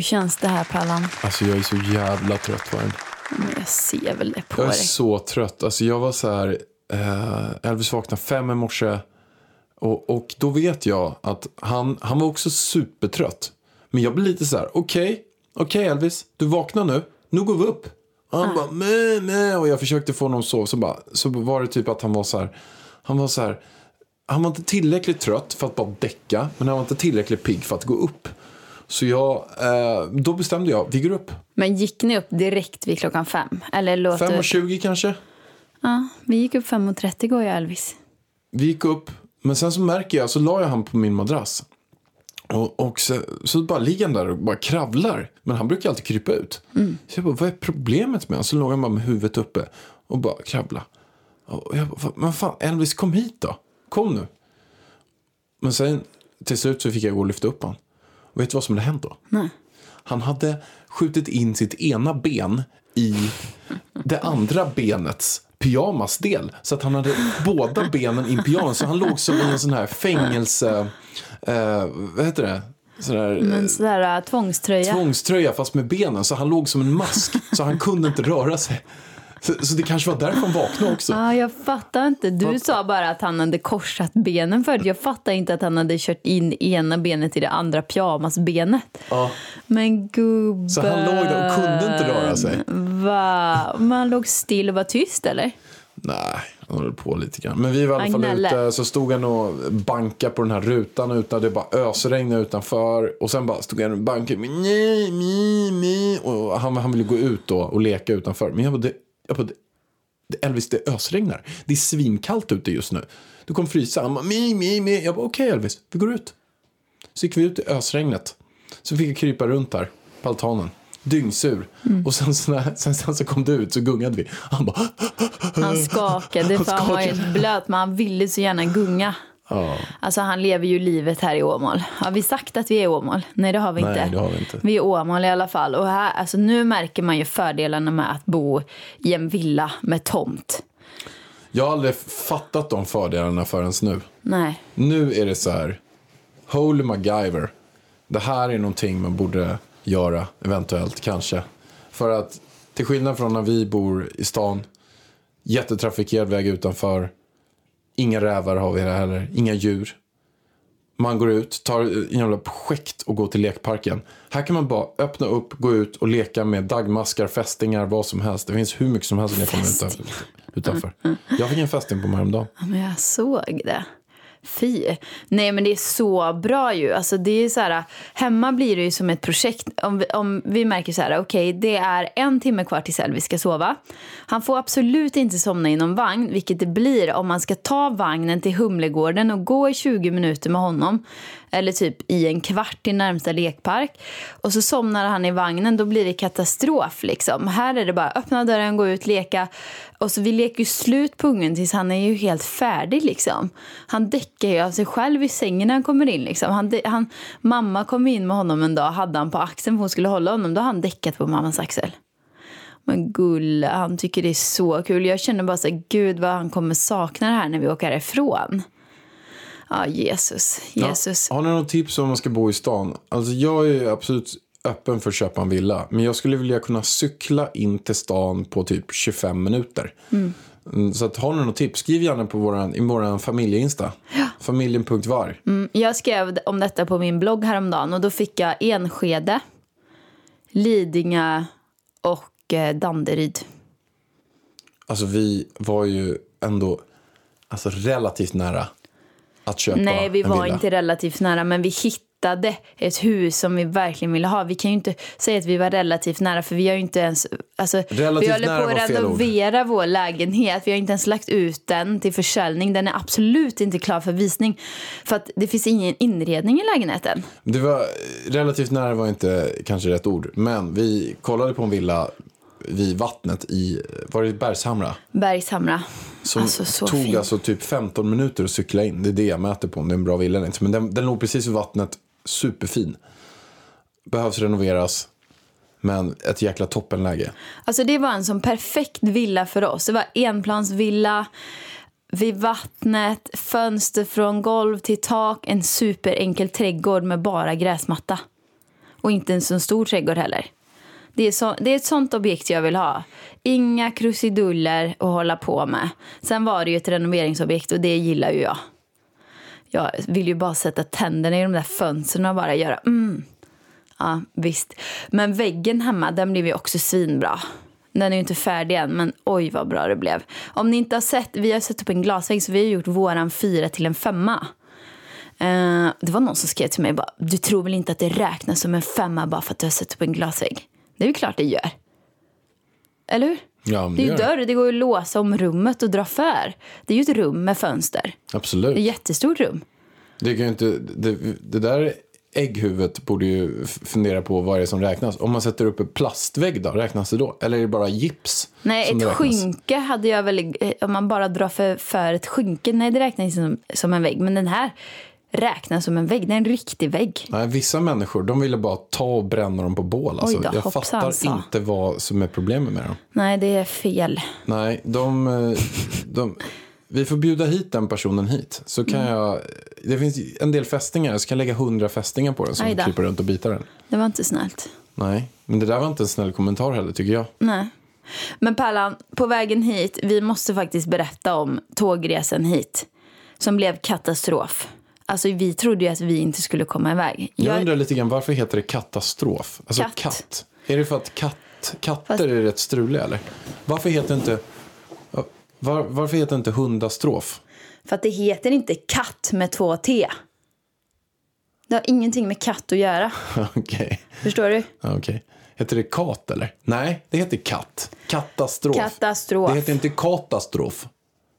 Hur känns det här Pallan? Alltså jag är så jävla trött Vargen. Men jag ser väl det på Jag är dig. så trött. Alltså jag var så här, eh, Elvis vaknade fem i morse. Och, och då vet jag att han, han var också supertrött. Men jag blir lite så här, okej, okej Elvis, du vaknar nu, nu går vi upp. Och han bara, meh, meh. Och jag försökte få honom att sova, så, bara, så var det typ att han var så här, han var så här, han var inte tillräckligt trött för att bara däcka, men han var inte tillräckligt pigg för att gå upp. Så jag, eh, då bestämde jag, vi går upp. Men gick ni upp direkt vid klockan fem? Eller låter... 5.20 kanske? Ja, vi gick upp 5.30 går jag Elvis. Vi gick upp, men sen så märker jag, så la jag han på min madrass. Och, och så, så bara ligger han där och bara kravlar. Men han brukar alltid krypa ut. Så jag bara, vad är problemet med honom? Så låg han bara med huvudet uppe och bara kravla. Och jag bara, men fan Elvis kom hit då. Kom nu. Men sen till slut så fick jag gå och lyfta upp honom. Och vet du vad som hade hänt då? Nej. Han hade skjutit in sitt ena ben i det andra benets pyjamasdel. Så att han hade båda benen i en pyjamas. Så han låg som i en sån här fängelse... Eh, vad heter det? Sån här, eh, Men sådär äh, tvångströja. tvångströja fast med benen. Så han låg som en mask. Så han kunde inte röra sig. Så, så det kanske var därför han vaknade också. Ja, jag fattar inte. Du sa bara att han hade korsat benen förut. Jag fattar inte att han hade kört in ena benet i det andra pyjamasbenet. Ja. Men gubben. Så han låg där och kunde inte röra sig. Va? Men han låg still och var tyst eller? Nej, han höll på lite grann. Men vi var i alla fall ute, så stod han och bankade på den här rutan utan det bara ösregnade utanför. Och sen bara stod han och bankade. Nej, mi, mi. Och han, han ville gå ut då och leka utanför. Men jag bara, det, jag bara Elvis, det ösregnar. Det är svinkallt ute just nu. Du kommer frysa. Han bara, mi, mi, mi. Jag bara, okej Elvis, vi går ut. Så gick vi ut i ösregnet. Så fick jag krypa runt där på altanen. Dyngsur. Mm. Och sen, sen, sen så kom det ut så gungade vi. Han bara, Han skakade Han för han var skakade. helt blöt men han ville så gärna gunga. Ja. Alltså han lever ju livet här i Åmål. Har vi sagt att vi är i Åmål? Nej det har vi Nej, inte. det har vi inte. Vi är Åmål i alla fall. Och här, alltså, nu märker man ju fördelarna med att bo i en villa med tomt. Jag har aldrig fattat de fördelarna förrän nu. Nej. Nu är det så här, holy MacGyver. Det här är någonting man borde göra, eventuellt, kanske. För att till skillnad från när vi bor i stan, jättetrafikerad väg utanför, inga rävar har vi här heller, inga djur. Man går ut, tar en jävla projekt och går till lekparken. Här kan man bara öppna upp, gå ut och leka med dagmaskar, fästingar, vad som helst. Det finns hur mycket som helst när jag kommer utanför. utanför. Jag fick en fästing på mig häromdagen. Ja, men jag såg det. Fy. Nej men det är så bra ju. Alltså det är så här, hemma blir det ju som ett projekt. Om vi, om vi märker så här, okej det är en timme kvar tills Elvis ska sova. Han får absolut inte somna i någon vagn, vilket det blir om man ska ta vagnen till Humlegården och gå i 20 minuter med honom. Eller typ i en kvart till närmsta lekpark. Och så somnar han i vagnen, då blir det katastrof liksom. Här är det bara öppna dörren, gå ut, leka. Och så vi leker ju slut på ungen tills han är ju helt färdig liksom. Han däckar ju av sig själv i sängen när han kommer in liksom. Han, han, mamma kom in med honom en dag, hade han på axeln för hon skulle hålla honom. Då har han däckat på mammas axel. Men gulle, han tycker det är så kul. Jag känner bara så här, gud vad han kommer sakna det här när vi åker härifrån. Ja, Jesus, Jesus. Ja, har ni något tips om man ska bo i stan? Alltså jag är absolut öppen för att köpa en villa. Men jag skulle vilja kunna cykla in till stan på typ 25 minuter. Mm, Så att, har ni något tips, skriv gärna på våran, i vår familjeinsta. Familjen.var. Mm, jag skrev om detta på min blogg häromdagen och då fick jag Enskede, Lidingö och eh, Danderyd. Alltså vi var ju ändå alltså, relativt nära att köpa Nej, vi var villa. inte relativt nära, men vi hittade ett hus som vi verkligen ville ha. Vi kan ju inte säga att vi var relativt nära för vi har ju inte ens... Alltså, Relativt vi håller på att renovera vår lägenhet. Vi har inte ens lagt ut den till försäljning. Den är absolut inte klar för visning. För att det finns ingen inredning i lägenheten. Det var relativt nära var inte kanske rätt ord. Men vi kollade på en villa vid vattnet i, var det Bergshamra? Bergshamra. Som Alltså, så tog fin. alltså typ 15 minuter att cykla in. Det är det jag mäter på om det är en bra villa eller inte. Men den, den låg precis vid vattnet, superfin. Behövs renoveras. Men ett jäkla toppenläge. Alltså det var en sån perfekt villa för oss. Det var enplansvilla vid vattnet, fönster från golv till tak, en superenkel trädgård med bara gräsmatta. Och inte en så stor trädgård heller. Det är, så, det är ett sånt objekt jag vill ha. Inga krusiduller att hålla på med. Sen var det ju ett renoveringsobjekt och det gillar ju jag. Jag vill ju bara sätta tänderna i de där fönstren och bara göra mm. Ja, visst. Men väggen hemma, den blev ju också svinbra. Den är ju inte färdig än, men oj vad bra det blev. Om ni inte har sett, vi har satt upp en glasvägg så vi har gjort våran fyra till en femma. Eh, det var någon som skrev till mig bara, du tror väl inte att det räknas som en femma bara för att du har satt upp en glasvägg? Det är ju klart det gör. Eller hur? Ja, Det är ju dörr, det går ju att låsa om rummet och dra för. Det är ju ett rum med fönster. Absolut. Det är ett jättestort rum. Det, kan ju inte, det, det där ägghuvudet borde ju fundera på vad det är som räknas. Om man sätter upp en plastvägg då, räknas det då? Eller är det bara gips? Nej, ett skynke hade jag väl... eh, Om man bara drar för, för ett skynke, nej det räknas som, som en vägg. Men den här räknas som en vägg. Det är en riktig vägg. Nej, vissa människor de ville bara ta och bränna dem på bål. Alltså, Oj då, jag fattar sa. inte vad som är problemet med dem. Nej, det är fel. Nej, de, eh, de, vi får bjuda hit den personen hit. Så kan Mm. jag, det finns en del fästingar, så kan jag lägga hundra fästingar på den då. klipper runt och bitar den. Det var inte snällt. Nej, men det där var inte en snäll kommentar heller tycker jag. Nej. Men Pärlan, på vägen hit, vi måste faktiskt berätta om tågresan hit. Som blev katastrof. Alltså vi trodde ju att vi inte skulle komma iväg. Jag, Jag- undrar lite grann varför heter det katastrof? Alltså Katt. katt. Är det för att katt, katter Fast- är rätt struliga eller? Varför heter inte, var, varför heter inte hundastrof? För att det heter inte katt med två T. Det har ingenting med katt att göra. Okej. Förstår du? Okej. Heter det kat eller? Nej, det heter katt. Katastrof. Katastrof. Det heter inte katastrof.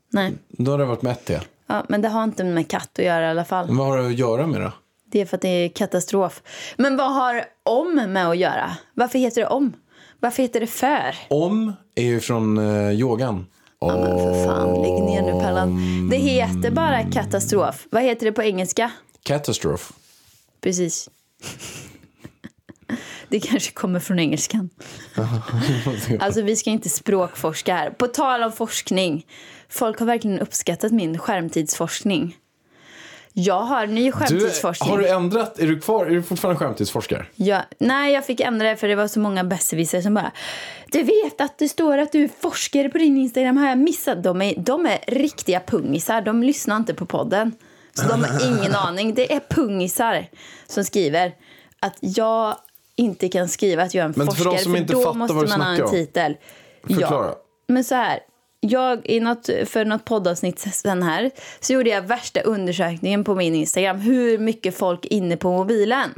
Nej. Då har det varit med ett T. Ja, men det har inte med katt att göra i alla fall. Men vad har det att göra med det? Det är för att det är katastrof. Men vad har om med att göra? Varför heter det om? Varför heter det för? Om är ju från eh, yogan. Ja, men för fan, lägg ner nu Pellan. Det heter bara katastrof. Vad heter det på engelska? Catastrophe. Precis. Det kanske kommer från engelskan. Alltså vi ska inte språkforska här. På tal om forskning. Folk har verkligen uppskattat min skärmtidsforskning. Jag har ny Du, skärmtidsforskning. har du ändrat? Är du kvar? Är du fortfarande skärmtidsforskare? Ja, nej, jag fick ändra det för det var så många besserwissrar som bara Du vet att det står att du är forskare på din Instagram, har jag missat? De är, de är riktiga pungisar, de lyssnar inte på podden. Så de har ingen aning. Det är pungisar som skriver att jag inte kan skriva att jag är en Men för de forskare, som inte då måste man ha en titel. Förklara. Ja, men så här. Jag, i något, för något poddavsnitt sen här så gjorde jag värsta undersökningen på min Instagram. Hur mycket folk är inne på mobilen.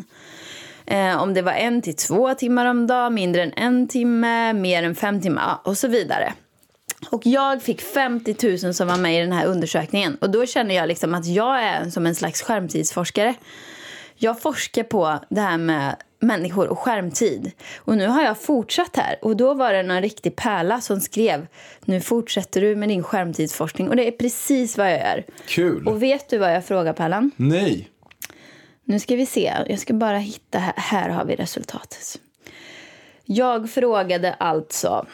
Eh, om det var en till två timmar om dagen, mindre än en timme, mer än fem timmar och så vidare. Och jag fick 50 000 som var med i den här undersökningen. Och då känner jag liksom att jag är som en slags skärmtidsforskare. Jag forskar på det här med människor och skärmtid. Och nu har jag fortsatt här. Och då var det någon riktig pärla som skrev Nu fortsätter du med din skärmtidsforskning. Och det är precis vad jag gör. Kul. Och vet du vad jag frågar Pärlan? Nej. Nu ska vi se. Jag ska bara hitta. Här, här har vi resultatet. Jag frågade alltså.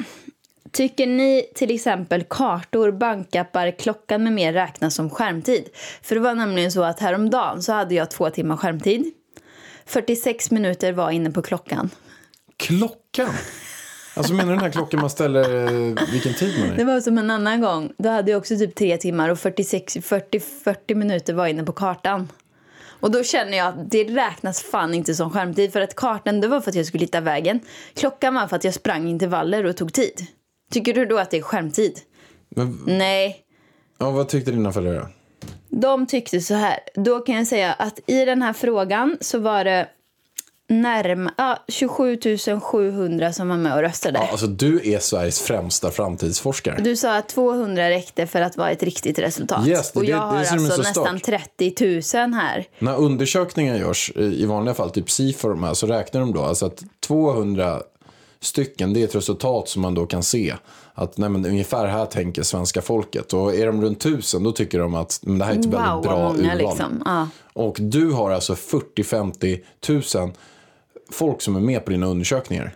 Tycker ni till exempel kartor, bankappar, klockan med mer räknas som skärmtid? För det var nämligen så att häromdagen så hade jag två timmar skärmtid. 46 minuter var inne på klockan. Klockan? Alltså menar du den här klockan man ställer eh, vilken tid man Det är? var som en annan gång. Då hade jag också typ tre timmar och 46, 40, 40 minuter var inne på kartan. Och då känner jag att det räknas fan inte som skärmtid. För att kartan det var för att jag skulle hitta vägen. Klockan var för att jag sprang intervaller och tog tid. Tycker du då att det är skärmtid? Men, Nej. ja, vad tyckte dina föräldrar? De tyckte så här. Då kan jag säga att i den här frågan så var det närm ja, 27 700 som var med och röstade. Ja, alltså, du är Sveriges främsta framtidsforskare. Du sa att 200 räckte för att vara ett riktigt resultat. Yes, det- och jag det- det har alltså så nästan stört. 30 000 här. När undersökningar görs, eh, i vanliga fall, typ SIFO så räknar de då alltså att 200 stycken, det är ett resultat som man då kan se. Att nej, men, ungefär här tänker svenska folket. Och är de runt tusen, då tycker de att det här är ett Wow, väldigt bra många urval. liksom. Ja. Och du har alltså 40-50 tusen folk som är med på dina undersökningar.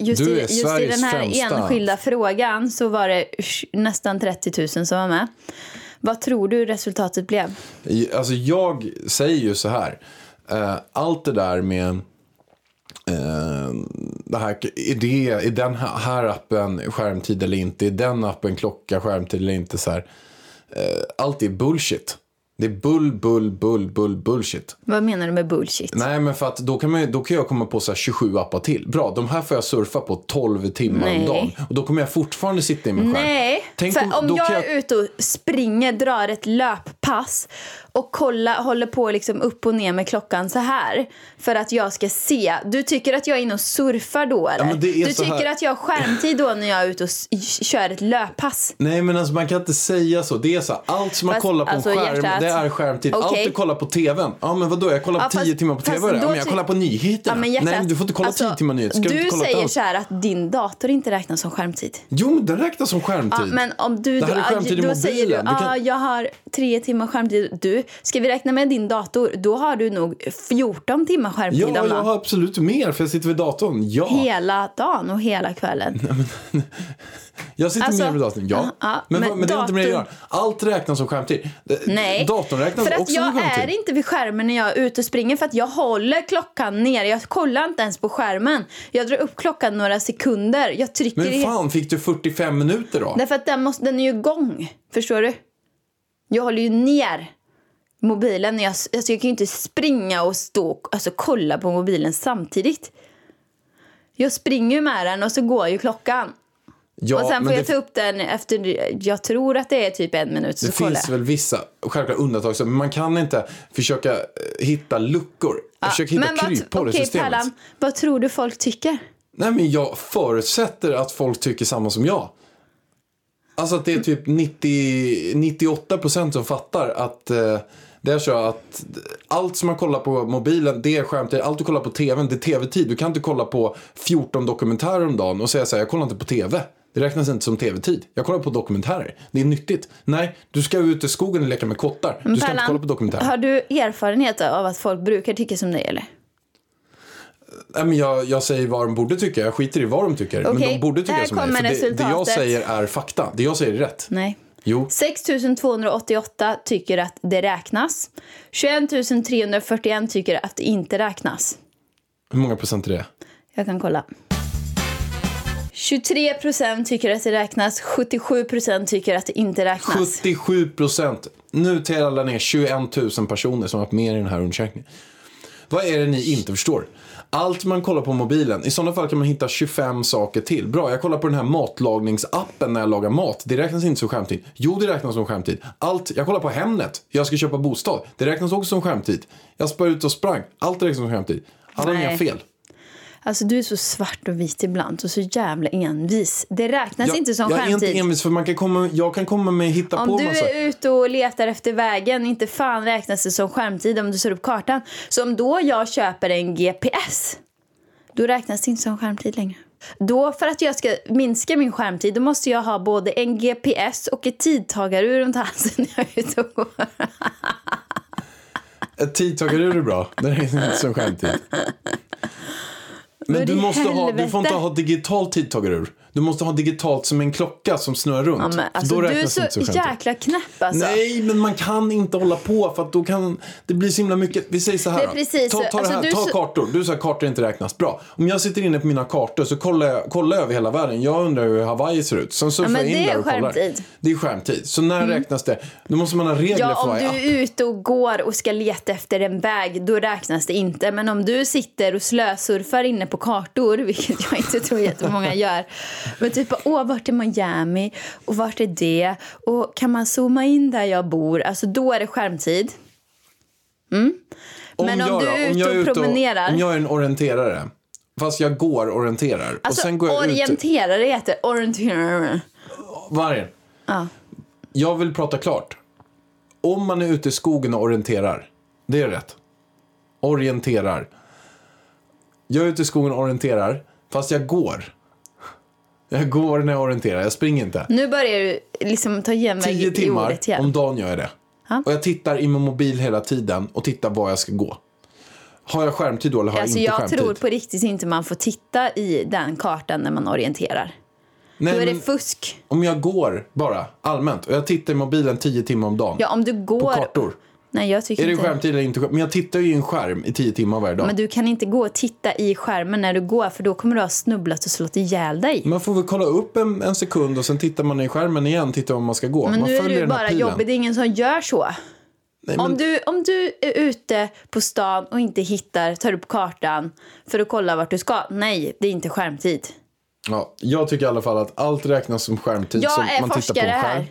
Just, Du i, är just i den här främsta. enskilda frågan så var det nästan 30 000 som var med. Vad tror du resultatet blev? Alltså jag säger ju så här. Eh, allt det där med eh, Ehm, det här, är, det, är den här, appen skärmtid eller inte? Är den appen klocka skärmtid eller inte? Så här, eh, allt är bullshit. Det är bull, bull, bull, bull, bullshit. Vad menar du med bullshit? Nej, men för att då kan, man, då kan jag komma på så här 27 appar till. Bra, de här får jag surfa på 12 timmar Nej. om dagen. Och då kommer jag fortfarande sitta i min skärm. Nej, Tänk för om, då jag kan är ute och springer, drar ett löppass och kolla, håller på liksom upp och ner med klockan så här för att jag ska se. Du tycker att jag är inne och surfar då eller? men det är du tycker att jag har skärmtid då när jag är ute och kör ett löppass? Nej men alltså man kan inte säga så. Det är så här, allt som man Fast, kollar på alltså, en skärm. Det är skärmtid. Allt Okej. du kollar på tvn. Ja men vadå, jag kollar på Ja, 10 fast- timmar på fast tv. Ja, då men jag kollar på nyheterna. men hjärtat, Nej du får inte kolla alltså, 10 timmar nyheter. Ska du inte kolla säger så här att din dator inte räknas som skärmtid. Jo men den räknas som skärmtid. Ja, men om du, Det här är då- skärmtid i då mobilen. säger du Du kan- ah, jag har tre timmar skärmtid. Du, ska vi räkna med din dator, då har du nog 14 timmar skärmtid Ja, jag har absolut mer för jag sitter vid datorn. Ja, Hela dagen och hela kvällen. jag sitter Alltså, mer vid datorn. Ja, ja, men, men men det har inte med det att datorn- göra. Allt räknas som skärmtid. Nej, Datorn räknas för att också jag är inte vid skärmen när jag är ute och springer för att jag håller klockan ner. Jag kollar inte ens på skärmen. Jag drar upp klockan några sekunder. Jag trycker Men i... fan, fick du 45 minuter då? Därför att den, måste, den är ju igång. Förstår du? Jag håller ju ner mobilen. Jag, alltså jag kan ju inte springa och stå och alltså, kolla på mobilen samtidigt. Jag springer ju med den och så går ju klockan. Ja, och sen får jag ta upp den efter, jag tror att det är typ en minut. Så Det kollar finns väl vissa självklart undantag, men man kan inte försöka eh, hitta luckor. Försöka hitta Men vad- kryphål i systemet. Pallan, vad tror du folk tycker? Nej, men jag förutsätter att folk tycker samma som jag. Alltså att det är typ 90, 98 procent som fattar att eh, det är så att allt som man kollar på mobilen, det är skärmtid. Allt du kollar på tvn, det är tv-tid. Du kan inte kolla på 14 dokumentärer om dagen och säga så här, jag kollar inte på tv. Det räknas inte som tv-tid. Jag kollar på dokumentärer. Det är nyttigt. Nej, du ska ut i skogen och leka med kottar. Du ska inte Pallan, kolla på dokumentärer. Har du erfarenhet av att folk brukar tycka som dig eller? Nej, men jag, jag säger vad de borde tycka. Jag skiter i vad de tycker. Men Okej, de borde tycka som mig. För det, det jag säger är fakta. Det jag säger är rätt. Nej. Jo. 6 288 tycker att det räknas. 21 341 tycker att det inte räknas. Hur många procent är det? Jag kan kolla. 23 procent tycker att det räknas. 77 procent tycker att det inte räknas. 77 procent. Nu tävlar ner 21 000 personer som har varit med i den här undersökningen. Vad är det ni inte förstår? Allt man kollar på mobilen, i sådana fall kan man hitta 25 saker till. Bra, jag kollar på den här matlagningsappen när jag lagar mat. Det räknas inte som skärmtid. Jo, det räknas som skärmtid. Allt, jag kollar på Hemnet, jag ska köpa bostad. Det räknas också som skärmtid. Jag spär ut och sprang. Allt räknas som skärmtid. Alla har fel. Alltså du är så svart och vit ibland och så jävla envis. Det räknas Jag, inte som jag är inte skärmtid. envis för man kan komma, jag kan komma med hitta Om på du massa. är ute och letar efter vägen, inte fan räknas det som skärmtid om du ser upp kartan. Så om då jag köper en GPS, då räknas det inte som skärmtid längre. Då, för att jag ska minska min skärmtid, då måste jag ha både en GPS och ett tidtagarur runt halsen när jag är ute och går. Ett tidtagarur är bra. Det är inte som skärmtid. Men du, måste ha, du får inte ha digitalt tidtagarur. Du måste ha digitalt som en klocka som snurrar runt. Ja, men, alltså, du är så skärmtid. jäkla knäpp alltså. Nej, men man kan inte hålla på för att då kan det blir så himla mycket. Vi säger så här precis Ta, så. ta, Alltså, här, du ta så- kartor. Du sa att kartor inte räknas. Bra. Om jag sitter inne på mina kartor så kollar jag, kollar över hela världen. Jag undrar hur Hawaii ser ut. Sen surfar men jag in det är där och kollar. skärmtid. Mm. Det är skärmtid. Så när räknas det? Då måste man ha regler Ja, för om varje du app. är ute och går och ska leta efter en väg, då räknas det inte. Men om du sitter och slösurfar inne på kartor, vilket jag inte tror jättemånga gör, Men typ, åh, vart är Miami? Och vart är det? Och kan man zooma in där jag bor? Alltså, då är det skärmtid. Men om jag du är ute jag och promenerar- Om jag är en orienterare. Fast jag går orienterar. och Alltså, sen går jag ut. orienterare heter orienterare. Vargen. Ja. Jag vill prata klart. Om man är ute i skogen och orienterar. Det är rätt. Orienterar. Jag är ute i skogen och orienterar. Fast jag går. Jag går när jag orienterar. Jag springer inte. Nu börjar du liksom ta genväg Tio i timmar ordet igen. om dagen gör jag det. Ja. Och jag tittar i min mobil hela tiden och tittar var jag ska gå. Har jag skärmtid då eller har Alltså jag inte jag skärmtid? tror på riktigt inte man får titta i den kartan när man orienterar. Nej, Då är det fusk. om jag går bara allmänt och jag tittar i mobilen tio timmar om dagen. Ja, om du På går... kartor. Nej, jag tycker Är det inte... skärmtid eller inte? Men jag tittar ju i en skärm i tio timmar varje dag. Men du kan inte gå och titta i skärmen när du går för då kommer du ha snubblat och slått ihjäl dig. Man får väl kolla upp en, en sekund och sen tittar man i skärmen igen, tittar var man ska gå. Men man nu är du bara jobbig, det är ingen som gör så. Nej, Om, men, du, om du är ute på stan och inte hittar, tar upp kartan för att kolla vart du ska. Nej, det är inte skärmtid. ja, jag tycker i alla fall att allt räknas som skärmtid. Jag som är man tittar på forskare en skärm. här.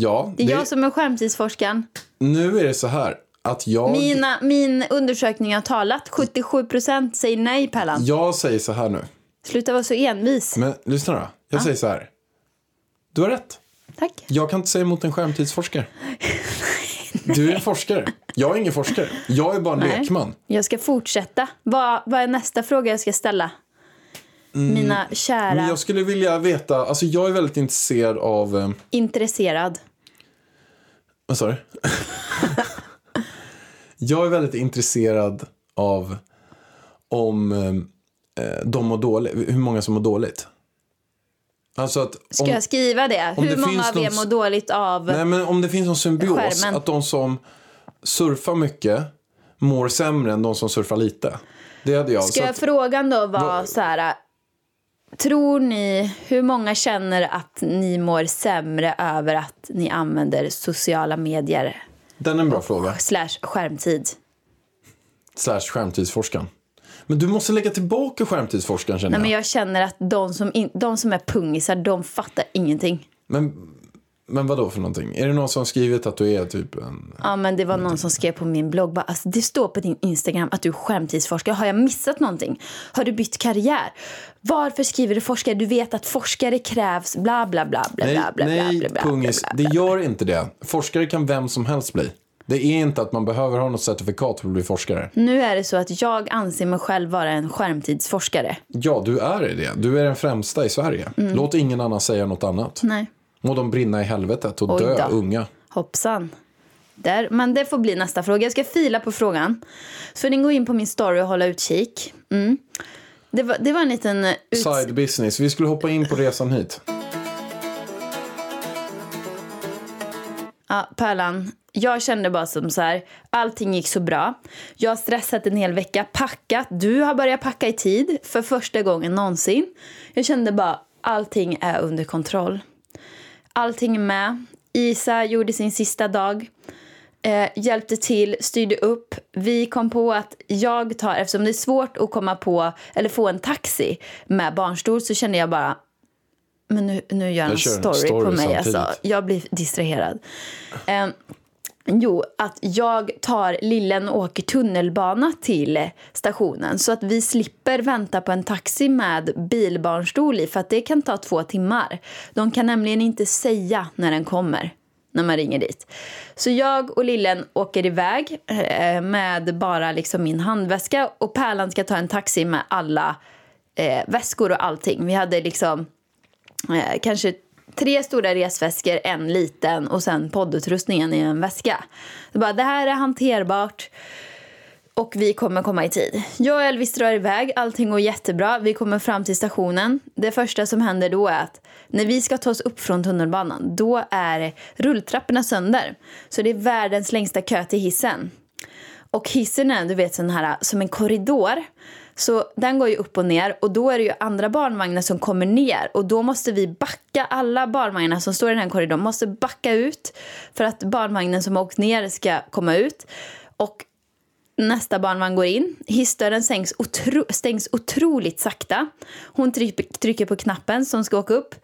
Ja, Det är det, jag som är skärmtidsforskaren. nu är det så här att jag, Mina, min undersökning har talat. 77% säger nej, Pärlan. jag säger så här nu. Sluta vara så envis. Men lyssna då. Jag säger så här. Du har rätt. Tack. Jag kan inte säga emot en skärmtidsforskare. Du är en forskare. Jag är ingen forskare. Jag är bara en Nej. lekman. Jag ska fortsätta. Vad, vad är nästa fråga jag ska ställa? Mina kära, Mm. Men jag skulle vilja veta, alltså jag är väldigt intresserad av, eh, intresserad. Vad sa du? jag är väldigt intresserad av om eh, de mår dåligt, hur många som mår dåligt. Alltså att Ska om, jag skriva det? Hur det många av er mår dåligt av... nej, men om det finns någon symbios, Skärmen. att de som surfar mycket mår sämre än de som surfar lite. Det hade jag. Ska Så att, frågan då vara Vad- så här... Tror ni, hur många känner att ni mår sämre över att ni använder sociala medier den är en bra fråga. slash skärmtid? Slash skärmtidsforskaren. Men du måste lägga tillbaka skärmtidsforskaren känner Nej, men jag. jag känner att de som, in, de som är pungisar, de fattar ingenting. Men, men vad då för någonting? Är det någon som skrivit att du är typ en... Ja, men det var någon som skrev på min blogg. Bara, alltså, det står på din Instagram att du är skärmtidsforskare. Har jag missat någonting? Har du bytt karriär? Varför skriver du forskare? Du vet att forskare krävs bla bla bla bla Nej, bla bla nej bla bla pungis. bla, Det bla. gör inte det. Forskare kan vem som helst bli. Det är inte att man behöver ha något certifikat för att bli forskare. Nu är det så att jag anser mig själv vara en skärmtidsforskare. Ja, du är det. Du är den främsta i Sverige. Mm. Låt ingen annan säga något annat. Nej, Må de brinna i helvetet och Oj dö då. unga. hoppsan. Där, men det får bli nästa fråga. Jag ska fila på frågan. Så ni gå in på min story och hålla utkik. Mm. Det, var, det var en liten... eh, Ut... Side business. Vi skulle hoppa in på resan hit. Ja, Pärlan, jag kände bara som så här, allting gick så bra. Jag har stressat en hel vecka, packat. Du har börjat packa i tid för första gången någonsin. Jag kände bara, allting är under kontroll. Allting är med. Isa gjorde sin sista dag. Eh, hjälpte till, styrde upp. Vi kom på att jag tar, eftersom det är svårt att komma på eller få en taxi med barnstol så kände jag bara men nu, nu gör han en story, story på mig. samtidigt. Alltså. Jag blir distraherad. Eh, jo, att jag tar lillen och åker tunnelbana till stationen så att vi slipper vänta på en taxi med bilbarnstol i för att det kan ta två timmar. De kan nämligen inte säga när den kommer när man ringer dit. Så jag och lillen åker iväg eh, med bara liksom min handväska och Pärlan ska ta en taxi med alla eh, väskor och allting. Vi hade liksom eh, kanske tre stora resväskor, en liten och sen poddutrustningen i en väska. Så bara, det här är hanterbart och vi kommer komma i tid. Jag och Elvis drar iväg, allting går jättebra. Vi kommer fram till stationen. Det första som händer då är att när vi ska ta oss upp från tunnelbanan då är rulltrapporna sönder. Så det är världens längsta kö till hissen. Och hissen är du vet sån här som en korridor. Så den går ju upp och ner och då är det ju andra barnvagnar som kommer ner och då måste vi backa, alla barnvagnar som står i den här korridoren måste backa ut för att barnvagnen som har åkt ner ska komma ut. Och Nästa barnvagn går in. Hissdörren stängs, otro, stängs otroligt sakta. Hon trycker, på knappen som ska åka upp.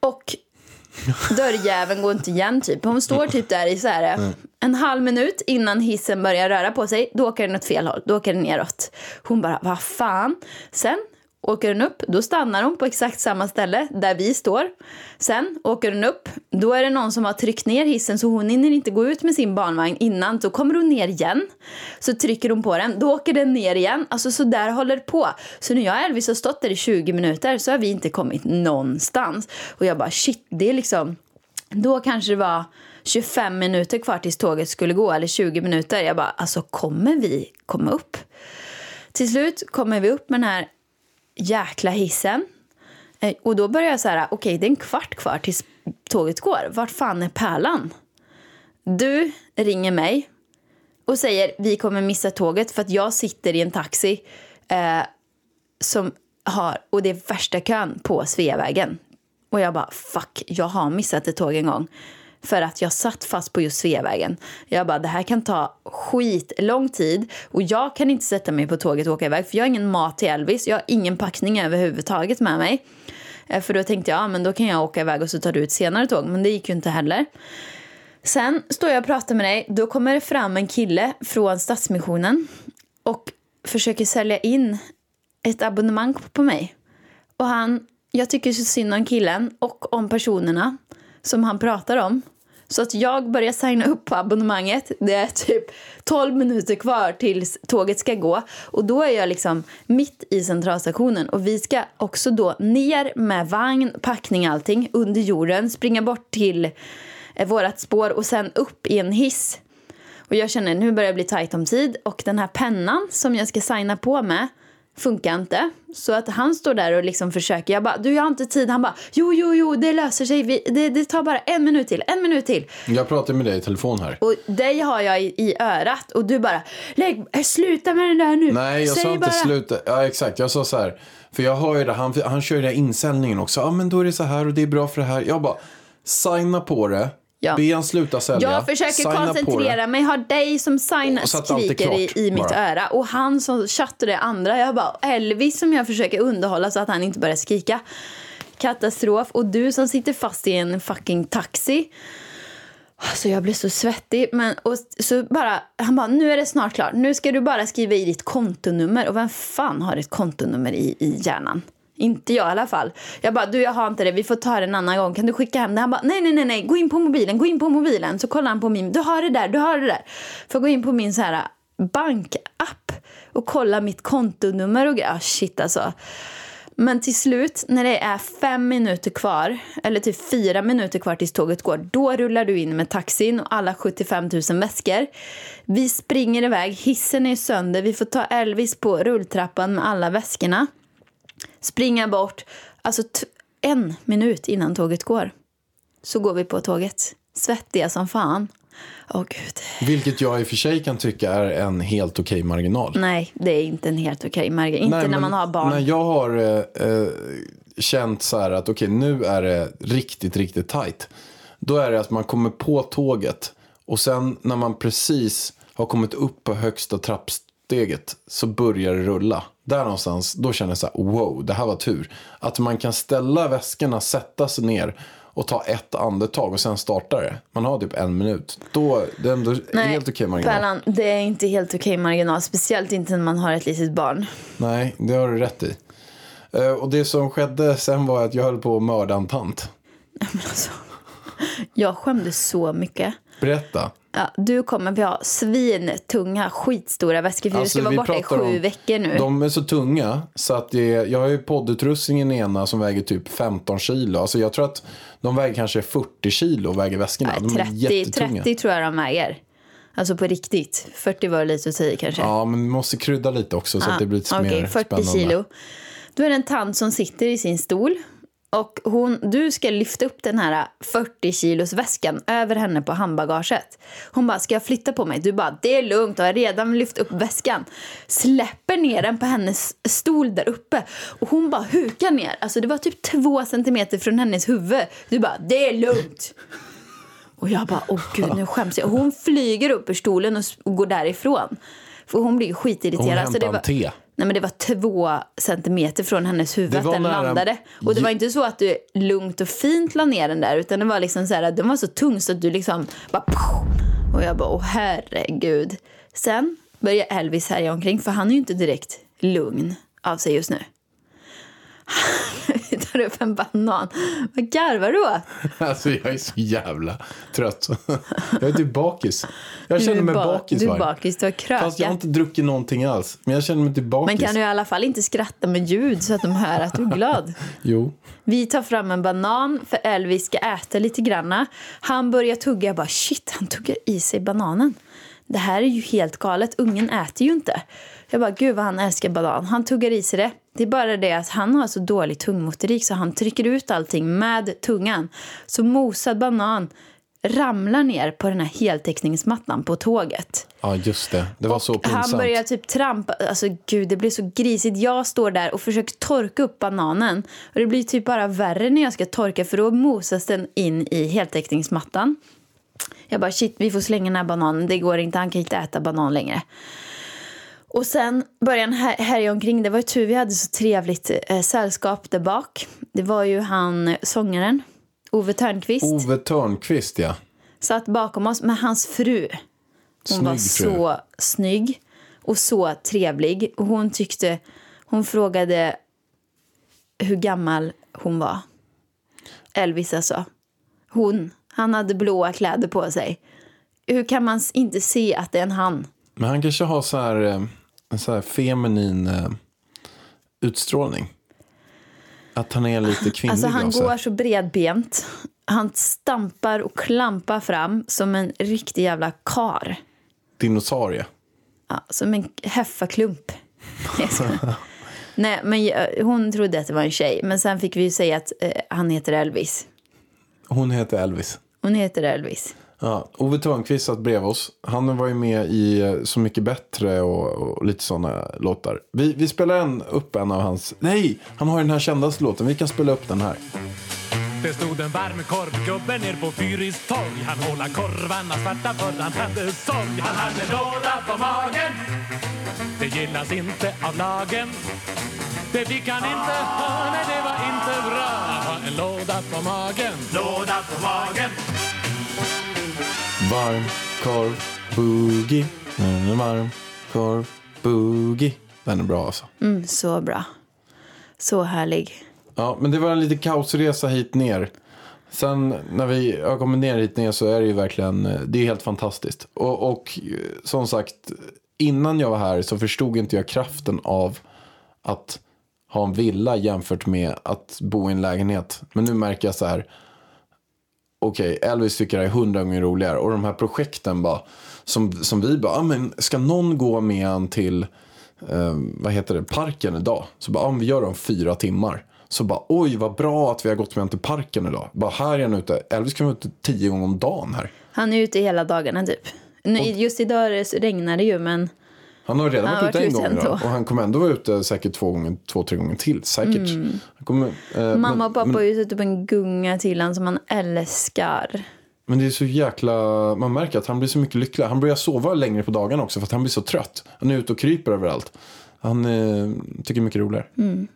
Och dörrjäveln går inte igen typ. Hon står typ där i så här, en halv minut innan hissen börjar röra på sig. Då åker den åt fel håll. Då åker den neråt. Hon bara, vad fan. Sen åker den upp, då stannar hon på exakt samma ställe där vi står. Sen åker den upp, då är det någon som har tryckt ner hissen så hon hinner inte gå ut med sin barnvagn innan. Då kommer hon ner igen, så trycker hon på den, då åker den ner igen. Alltså så där håller det på. Så när jag och Elvis har stått där i 20 minuter så har vi inte kommit någonstans. Och jag bara shit, det är liksom, då kanske det var 25 minuter kvar tills tåget skulle gå, eller 20 minuter. Jag bara, alltså kommer vi komma upp? Till slut kommer vi upp med den här jäkla hissen. Eh, och då börjar jag så här, okej det är en kvart kvar tills tåget går. Vart fan är pärlan? Du ringer mig och säger vi kommer missa tåget för att jag sitter i en taxi eh, som har, och det är värsta kön på Sveavägen. Och jag bara fuck, jag har missat ett tåg en gång. För att jag satt fast på just Sveavägen. Jag bara, det här kan ta skitlång tid. Och jag kan inte sätta mig på tåget och åka iväg. För jag har ingen mat till Elvis. Jag har ingen packning överhuvudtaget med mig. Eh, för då tänkte jag, ja, men då kan jag åka iväg och så tar du ett senare tåg. Men det gick ju inte heller. Sen står jag och pratar med dig. Då kommer det fram en kille från Stadsmissionen. Och försöker sälja in ett abonnemang på mig. Och han, jag tycker så synd om killen och om personerna som han pratar om. Så att jag börjar signa upp på abonnemanget. Det är typ 12 minuter kvar tills tåget ska gå. Och då är jag liksom mitt i centralstationen. Och vi ska också då ner med vagn, packning allting under jorden. Springa bort till eh, vårat spår och sen upp i en hiss. Och jag känner nu börjar det bli tajt om tid. Och den här pennan som jag ska signa på med funkar inte. Så att han står där och liksom försöker. Jag bara, du jag har inte tid. Han bara, jo, jo, jo, det löser sig. Vi, det, det tar bara en minut till, en minut till. Jag pratar med dig i telefon här. Och dig har jag i, i örat och du bara, lägg, sluta med den där nu. Nej, jag Säg sa inte bara. sluta. Ja, exakt. Jag sa så här. För jag hör ju det. Han, han kör ju den här insäljningen också. Ja, men då är det så här och det är bra för det här. Jag bara, signa på det. Ja. Be han sluta sälja. Jag försöker signa koncentrera mig, har dig som signar, skriker i, i mitt bara. öra. Och han som chattar det andra. Jag bara, Elvis som jag försöker underhålla så att han inte börjar skrika. Katastrof. Och du som sitter fast i en fucking taxi. Alltså jag blir så svettig. Men, och så bara, han bara, nu är det snart klart. Nu ska du bara skriva i ditt kontonummer. Och vem fan har ett kontonummer i, i hjärnan? Inte jag i alla fall. Jag bara, du jag har inte det, vi får ta det en annan gång. Kan du skicka hem det? Han bara, nej, nej, nej, nej, gå in på mobilen, gå in på mobilen. Så kollar han på min, du har det där, du har det där. Får gå in på min så här äh, bankapp och kolla mitt kontonummer och grejer. Ah, shit alltså. Men till slut, när det är fem minuter kvar, eller typ fyra minuter kvar tills tåget går, då rullar du in med taxin och alla 75 000 väskor. Vi springer iväg, hissen är sönder, vi får ta Elvis på rulltrappan med alla väskorna. Springa bort, alltså en minut innan tåget går. Så går vi på tåget. Svettiga som fan. Åh gud. Vilket jag i och för sig kan tycka är en helt okej marginal. Nej, det är inte en helt okej marginal. Inte Nej, när man har barn. När jag har eh, eh, känt så här att okej nu är det riktigt, riktigt tajt. Då är det att man kommer på tåget och sen när man precis har kommit upp på högsta trappsteget så börjar det rulla. Där någonstans, då känner jag så här, wow, det här var tur. Att man kan ställa väskorna, sätta sig ner och ta ett andetag och sen starta det. Man har typ en minut. Då, det är ändå helt okej marginal. Pärlan, det är inte helt okej marginal. Speciellt inte när man har ett litet barn. Nej, det har du rätt i. Eh, Och det som skedde sen var att jag höll på att mörda en tant. Jag skämdes så mycket. Berätta. Ja, du kommer vi ha svintunga, skitstora väskor. För Alltså, du ska vara borta i sju om- veckor nu. De är så tunga så att det är, jag har ju poddutrustningen i ena som väger typ 15 kilo. Alltså jag tror att de väger kanske 40 kilo väger väskorna. de är Nej, 30, jättetunga. 30 tror jag de väger. Alltså på riktigt. 40 var lite att säga kanske. Ja, men vi måste krydda lite också så att det blir lite Okej, mer 40 spännande. kilo. Då är det en tant som sitter i sin stol. Och hon, du ska lyfta upp den här 40 kilos väskan över henne på handbagaget. Hon bara, ska jag flytta på mig? Du bara, det är lugnt och har redan lyft upp väskan. Släpper ner den på hennes stol där uppe. Och hon bara hukar ner. Alltså det var typ två centimeter från hennes huvud. Du bara, det är lugnt. Och jag bara, åh gud, nu skäms jag. Och hon flyger upp ur stolen och, går därifrån. För hon blir Hon skitirriterad. Så hämtade det var, en te. Nej men det var två centimeter från hennes huvud att den nära- landade. Och det var inte så att du lugnt och fint la ner den där utan det var liksom så här, den var så tung så att du liksom bara! Och jag bara, åh herregud. Sen börjar Elvis härja omkring för han är ju inte direkt lugn av sig just nu. Vi tar upp en banan. Vad garvar du åt? Alltså jag är så jävla trött. Jag är typ bakis. Jag känner mig ba- bakis Du är bakis, du har Fast jag har krökat. inte druckit någonting alls. Men jag känner mig typ bakis. Men kan du i alla fall inte skratta med ljud så att de hör att du är glad? Jo. Vi tar fram en banan för Elvis ska äta lite granna. Han börjar tugga. Jag bara shit, han tuggar i sig bananen. Det här är ju helt galet. Ungen äter ju inte. Jag bara gud vad han älskar banan. Han tuggar i sig det. Det är bara det att han har så dålig tungmotorik så han trycker ut allting med tungan. Så mosad banan ramlar ner på den här heltäckningsmattan på tåget. Ja, just det. Det var så pinsamt. Han börjar typ trampa, alltså gud det blir så grisigt. Jag står där och försöker torka upp bananen. Och det blir typ bara värre när jag ska torka för då mosas den in i heltäckningsmattan. Jag bara shit vi får slänga den här bananen, det går inte, han kan inte äta banan längre. Och sen började han här- härja omkring. Det var ju tur vi hade så trevligt eh, sällskap där bak. Det var ju han, sångaren, Ove Törnqvist. Ove Törnqvist, ja. satt bakom oss med hans fru. Hon Snygg var fru. så snygg och så trevlig. Och hon tyckte, hon frågade hur gammal hon var. Elvis alltså. Hon, han hade blåa kläder på sig. Hur kan man inte se att det är en han? Men han kanske har så här, eh, en så här feminin eh, utstrålning. Att han är lite kvinnlig Alltså han går så bredbent. Han stampar och klampar fram som en riktig jävla kar. Dinosaurie. Ja, som en heffaklump. Nej, men jag- hon trodde att det var en tjej. Men sen fick vi ju säga att eh, han heter Elvis. Hon heter Elvis. Hon heter Elvis. Ja, Ove Törnqvist satt bredvid oss. Han var ju med i eh, Så mycket bättre och, och lite sådana låtar. Vi, vi spelar en, upp en av hans... Nej, han har ju den här kändaste låten. Vi kan spela upp den här. Det stod en varm korvgubbe ner på Fyris torg. Han håla korvarna svarta för han hade sorg. Han hade låda på magen. Det gillas inte av lagen. Det fick han inte. Ha, nej det var inte bra. Att ha en låda på magen. Låda på magen Varm korv boogie. En varm korv boogie. Den är bra alltså. Mm, så bra. Så härlig. Ja, men det var en liten kaosresa hit ner. Sen när vi har kommit ner hit ner så är det ju verkligen, det är helt fantastiskt. Och, och som sagt, innan jag var här så förstod inte jag kraften av att ha en villa jämfört med att bo i en lägenhet. Men nu märker jag så här, okej, Elvis tycker det är hundra gånger roligare. Och de här projekten bara, som, som vi bara, ah, men ska någon gå med en till, eh, vad heter det, parken idag? Så bara, ah, vi gör det om fyra timmar. Så bara, oj vad bra att vi har gått med en till parken idag. Bara här är han ute, Elvis kan vara ute tio gånger om dagen här. Han är ute hela dagarna typ. Nu, just idag regnar det ju men Han har redan Han varit ute en gång idag. Och han kommer ändå vara ute säkert två, gånger, två tre gånger till. Säkert. Han kommer, eh, Mm. mamma men, och pappa men, har ju satt upp en gunga till han som han älskar. men det är så jäkla, man märker att han blir så mycket lyckligare. Han börjar sova längre på dagarna också för att han blir så trött. Han är ute och kryper överallt. Han eh, tycker det är mycket roligare. Mm.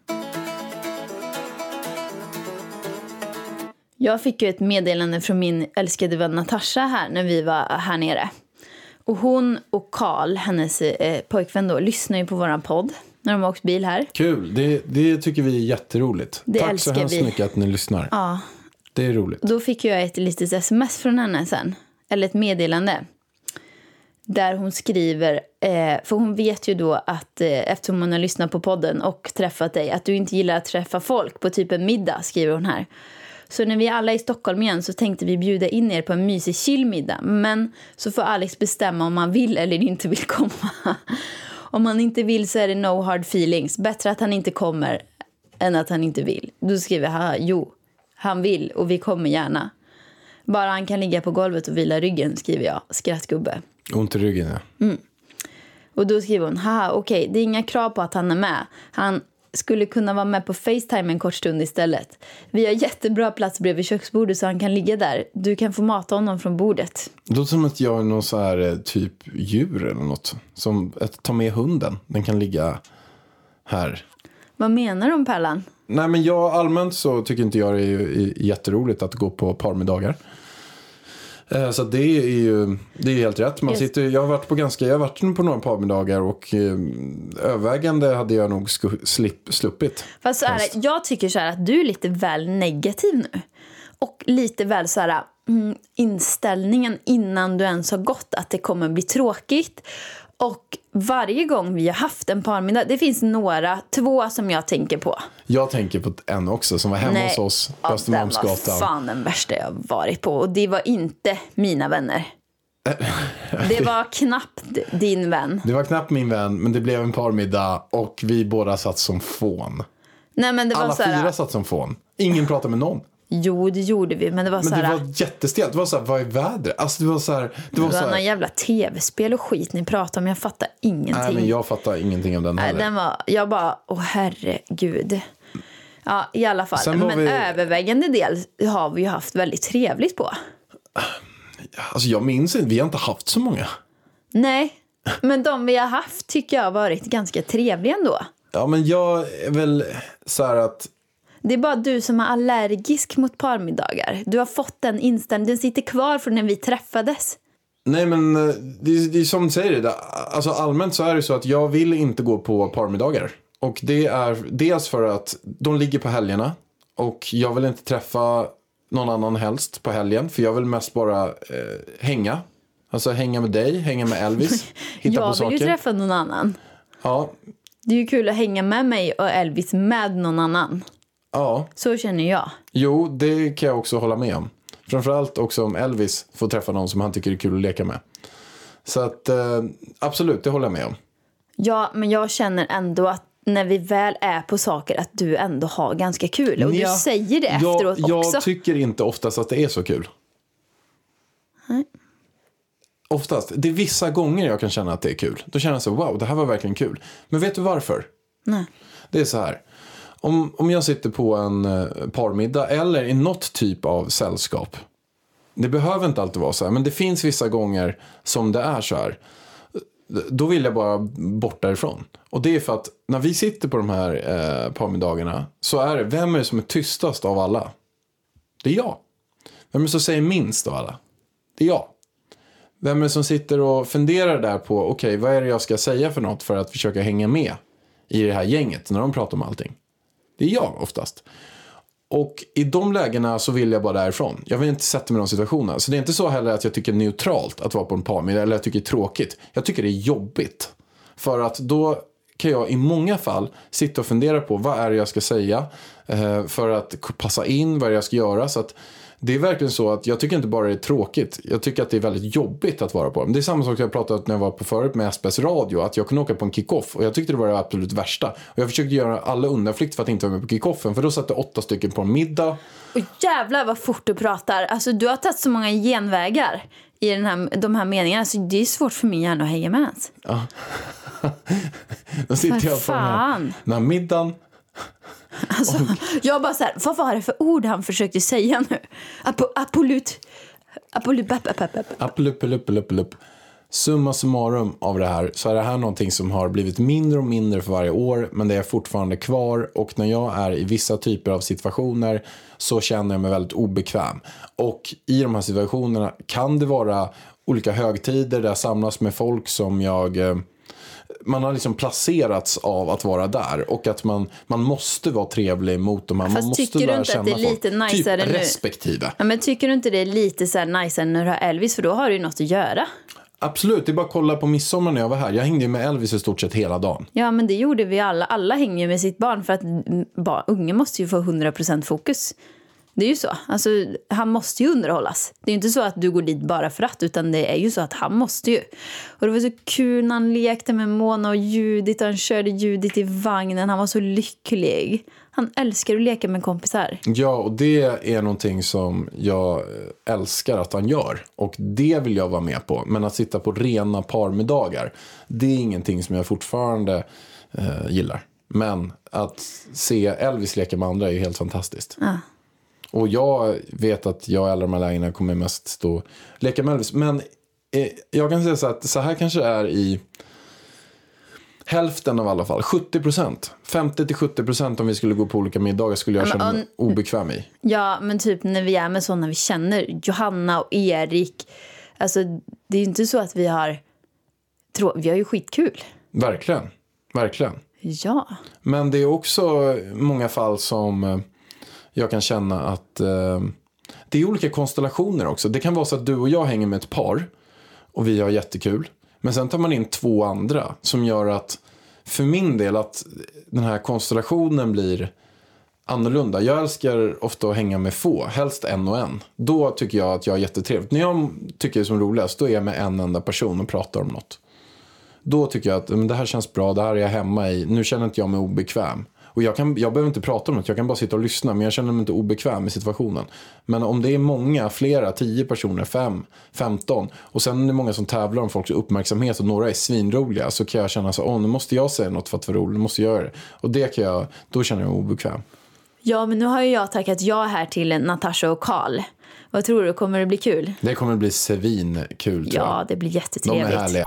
Jag fick ju ett meddelande från min älskade vän Natasha här när vi var här nere. Och hon och Karl, hennes eh, pojkvän då, lyssnar ju på våran podd när de har åkt bil här. Kul, det, det tycker vi är jätteroligt. Det Tack så hemskt vi. mycket att ni lyssnar. Ja, Det är roligt. Då fick jag ett litet sms från henne sen. Eller ett meddelande. Där hon skriver, eh, för hon vet ju då att eh, eftersom hon har lyssnat på podden och träffat dig, att du inte gillar att träffa folk på typ en middag, skriver hon här. Så när vi alla är i Stockholm igen så tänkte vi bjuda in er på en mysig chillmiddag. Men så får Alex bestämma om han vill eller inte vill komma. Om han inte vill så är det no hard feelings. Bättre att han inte kommer än att han inte vill. Då skriver han, jo, han vill och vi kommer gärna. Bara han kan ligga på golvet och vila ryggen, skriver jag. Skrattgubbe. Ont i ryggen, ja. Och då skriver hon, haha okej, det är inga krav på att han är med. Han skulle kunna vara med på Facetime en kort stund istället. Vi har jättebra plats bredvid köksbordet så han kan ligga där. Du kan få mata honom från bordet. Det låter som att jag är någon så här eh, typ djur eller något. Som att ta med hunden. Den kan ligga här. Vad menar du om Pärlan? Nej men jag allmänt så tycker inte jag det är är jätteroligt att gå på parmiddagar. Eh, Så det är ju det är helt rätt. Man sitter, jag har varit på ganska, jag har varit på några parmiddagar och eh, övervägande hade jag nog sku, slip, sluppit. Fast så är det, jag tycker så här att du är lite väl negativ nu. Och lite väl så här mm, inställningen innan du ens har gått att det kommer bli tråkigt. Och varje gång vi har haft en parmiddag, det finns några, två som jag tänker på. Jag tänker på en också som var hemma hos oss på ja, den var Östermalmsgatan. fan den värsta jag varit på. Och det var inte mina vänner. Det var knappt din vän. Det var knappt min vän, men det blev en parmiddag och vi båda satt som fån. Nej men det var Alla så här, fyra satt som fån. Ingen pratade med någon. Jo, det gjorde vi, men det var Men så det här... var jättestelt. Det var så här, vad är vädret? Alltså det var så här, det Det var var så någon här, jävla tv-spel och skit ni pratade om. Jag fattar ingenting. nej men jag fattar ingenting av den Nej, heller. den var, jag bara, åh herregud. Ja, i alla fall. Men vi- övervägande del har vi ju haft väldigt trevligt på. Alltså jag minns inte, vi har inte haft så många. Nej, men de vi har haft tycker jag har varit ganska trevliga ändå. Ja men jag är väl så här att, Det är bara du som är allergisk mot parmiddagar. Du har fått den inställningen. Den sitter kvar från när vi träffades. nej men eh, det, är- det är som du säger det, alltså allmänt så är det så att jag vill inte gå på parmiddagar. Och det är dels för att de ligger på helgerna och jag vill inte träffa någon annan helst på helgen för jag vill mest bara eh, hänga. Alltså hänga med dig, hänga med Elvis, hitta jag på vill saker. ju träffa någon annan. Ja, Det är ju kul att hänga med mig och Elvis med någon annan. Ja, Så känner jag. jo det kan jag också hålla med om. Framförallt också om Elvis får träffa någon som han tycker är kul att leka med. Så att eh, absolut, det håller jag med om. Ja, men jag känner ändå att när vi väl är på saker att du ändå har ganska kul. Och Ja, du säger det jag, efteråt jag också. tycker inte oftast att det är så kul. Oftast. Det är vissa gånger jag kan känna att det är kul. Då känner jag så wow, det här var verkligen kul. Men vet du varför? Nej. Det är så här. Om, om jag sitter på en eh, parmiddag eller i något typ av sällskap. Det behöver inte alltid vara så här, men det finns vissa gånger som det är så här. Då vill jag bara bort därifrån. Och det är för att när vi sitter på de här eh, parmiddagarna så är det, vem är det som är tystast av alla? Det är jag. Vem är det som säger minst av alla? Det är jag. Vem är det som sitter och funderar där på, okej, vad är det jag ska säga för något för att försöka hänga med i det här gänget när de pratar om allting? Det är jag oftast. Och i de lägena så vill jag bara därifrån. Jag vill inte sätta mig i de situationerna. Så det är inte så heller att jag tycker det är neutralt att vara på en parmiddag eller jag tycker det är tråkigt. Jag tycker det är jobbigt. För att då kan jag i många fall sitta och fundera på vad är det jag ska säga eh, för att passa in, vad är det jag ska göra. Så att det är verkligen så att jag tycker inte bara det är tråkigt, jag tycker att det är väldigt jobbigt att vara på dem. Det är samma sak som jag pratade om när jag var på förut med SBS radio, att jag kunde åka på en kick-off och jag tyckte det var det absolut värsta. Och jag försökte göra alla undanflykt för att inte vara med på kick-offen, för då satt det åtta stycken på en middag. Och jävlar vad fort du pratar. Alltså, du har tagit så många genvägar i den här, de här meningarna. Så det är svårt för min hjärna att hänga med ens. Då sitter jag på den här, den här middagen. Alltså, jag bara så här, vad var det för ord han försökte säga nu? Apo, apolut... Apolut... Lupp. Summa summarum av det här så är det här någonting som har blivit mindre och mindre för varje år men det är fortfarande kvar och när jag är i vissa typer av situationer så känner jag mig väldigt obekväm. Och i de här situationerna kan det vara olika högtider där jag samlas med folk som jag eh, man har liksom placerats av att vara där och att man, man måste vara trevlig mot dem. Man Fast måste tycker du inte att det är lite folk. najsare typ nu? respektive. Ja, men tycker du inte det är lite så här nice när du har Elvis? För då har du ju något att göra. Absolut, det är bara att kolla på midsommar när jag var här. Jag hängde ju med Elvis i stort sett hela dagen. Ja, men det gjorde vi alla. Alla hänger ju med sitt barn för att mm, barn, unge måste ju få 100% fokus. Det är ju så. Alltså, han måste ju underhållas. Det är ju inte så att du går dit bara för att, utan det är ju så att han måste ju. Och det var så kul när han lekte med Mona och Judith och han körde Judith i vagnen. Han var så lycklig. Han älskar att leka med kompisar. Ja, och det är någonting som jag älskar att han gör. Och det vill jag vara med på. Men att sitta på rena parmiddagar, det är ingenting som jag fortfarande eh, gillar. Men att se Elvis leka med andra är helt fantastiskt. Ja. Och jag vet att jag i alla de här lägena kommer mest stå och leka med Elvis. Men eh, jag kan säga så att så här kanske det är i hälften av alla fall. 70 procent. 50-70 procent om vi skulle gå på olika middagar skulle jag känna mig obekväm i. Ja, men typ när vi är med sådana vi känner, Johanna och Erik. Alltså, det är ju inte så att vi har... Vi har ju skitkul. Verkligen. Verkligen. Ja. Men det är också många fall som eh, jag kan känna att eh, det är olika konstellationer också. Det kan vara så att du och jag hänger med ett par och vi har jättekul. Men sen tar man in två andra som gör att för min del att den här konstellationen blir annorlunda. Jag älskar ofta att hänga med få, helst en och en. Då tycker jag att jag är jättetrevligt. När jag tycker det är som roligast, då är jag med en enda person och pratar om något. Då tycker jag att men det här känns bra, det här är jag hemma i. Nu känner inte jag mig obekväm. Och jag, kan, jag behöver inte prata om något, jag kan bara sitta och lyssna. Men jag känner mig inte obekväm i situationen. Men om det är många, flera, tio personer, fem, femton. Och sen är det många som tävlar om folks uppmärksamhet och några är svinroliga. Så kan jag känna så, åh nu måste jag säga något för att vara rolig, nu måste jag göra det. Och det kan jag, då känner jag mig obekväm. Ja, men nu har ju jag tackat ja här till Natasha och Karl. Vad tror du, kommer det bli kul? Det kommer bli svinkul tror Ja, jag. det blir De är jättetrevligt. härliga.